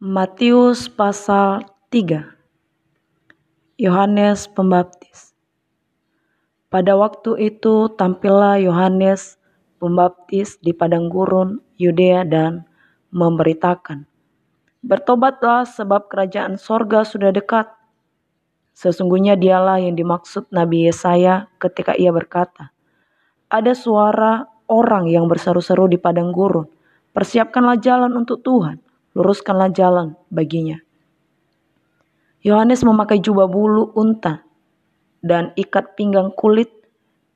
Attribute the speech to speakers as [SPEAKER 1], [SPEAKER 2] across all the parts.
[SPEAKER 1] Matius pasal 3 Yohanes Pembaptis. Pada waktu itu tampillah Yohanes Pembaptis di padang gurun Yudea dan memberitakan, Bertobatlah sebab kerajaan sorga sudah dekat. Sesungguhnya dialah yang dimaksud Nabi Yesaya ketika ia berkata, Ada suara orang yang berseru-seru di padang gurun, Persiapkanlah jalan untuk Tuhan luruskanlah jalan baginya. Yohanes memakai jubah bulu unta dan ikat pinggang kulit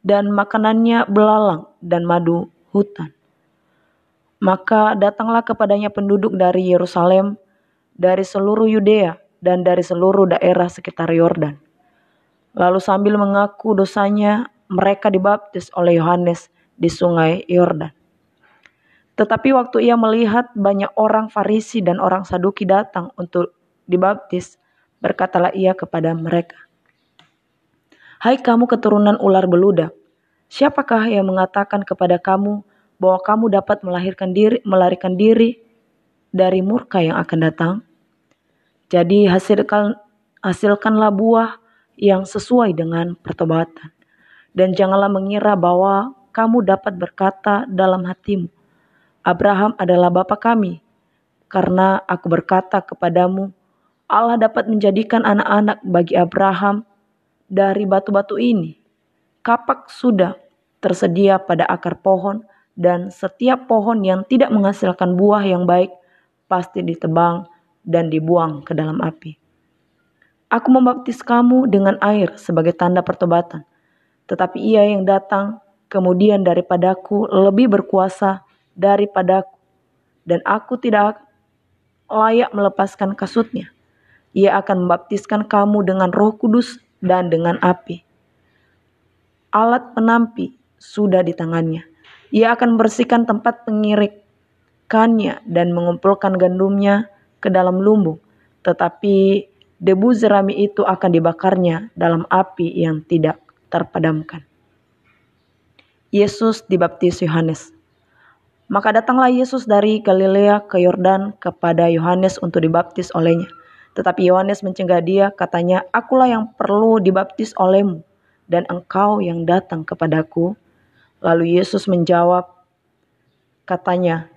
[SPEAKER 1] dan makanannya belalang dan madu hutan. Maka datanglah kepadanya penduduk dari Yerusalem, dari seluruh Yudea dan dari seluruh daerah sekitar Yordan. Lalu sambil mengaku dosanya, mereka dibaptis oleh Yohanes di sungai Yordan. Tetapi waktu ia melihat banyak orang Farisi dan orang Saduki datang untuk dibaptis, berkatalah ia kepada mereka, Hai kamu keturunan ular beludak, siapakah yang mengatakan kepada kamu bahwa kamu dapat melahirkan diri, melarikan diri dari murka yang akan datang? Jadi hasilkan hasilkanlah buah yang sesuai dengan pertobatan. Dan janganlah mengira bahwa kamu dapat berkata dalam hatimu, Abraham adalah bapa kami. Karena aku berkata kepadamu, Allah dapat menjadikan anak-anak bagi Abraham dari batu-batu ini. Kapak sudah tersedia pada akar pohon dan setiap pohon yang tidak menghasilkan buah yang baik pasti ditebang dan dibuang ke dalam api. Aku membaptis kamu dengan air sebagai tanda pertobatan. Tetapi ia yang datang kemudian daripadaku lebih berkuasa daripadaku, dan aku tidak layak melepaskan kasutnya. Ia akan membaptiskan kamu dengan roh kudus dan dengan api. Alat penampi sudah di tangannya. Ia akan membersihkan tempat pengirikannya dan mengumpulkan gandumnya ke dalam lumbung. Tetapi debu jerami itu akan dibakarnya dalam api yang tidak terpadamkan. Yesus dibaptis Yohanes. Maka datanglah Yesus dari Galilea ke Yordan kepada Yohanes untuk dibaptis olehnya. Tetapi Yohanes mencegah dia, katanya, Akulah yang perlu dibaptis olehmu, dan engkau yang datang kepadaku. Lalu Yesus menjawab, katanya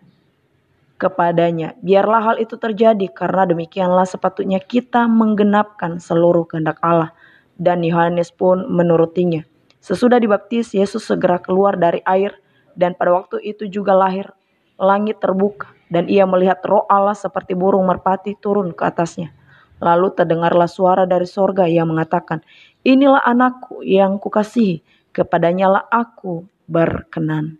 [SPEAKER 1] kepadanya, Biarlah hal itu terjadi, karena demikianlah sepatutnya kita menggenapkan seluruh kehendak Allah. Dan Yohanes pun menurutinya. Sesudah dibaptis, Yesus segera keluar dari air, dan pada waktu itu juga lahir langit terbuka dan ia melihat roh Allah seperti burung merpati turun ke atasnya. Lalu terdengarlah suara dari sorga yang mengatakan, Inilah anakku yang kukasihi, kepadanya lah aku berkenan.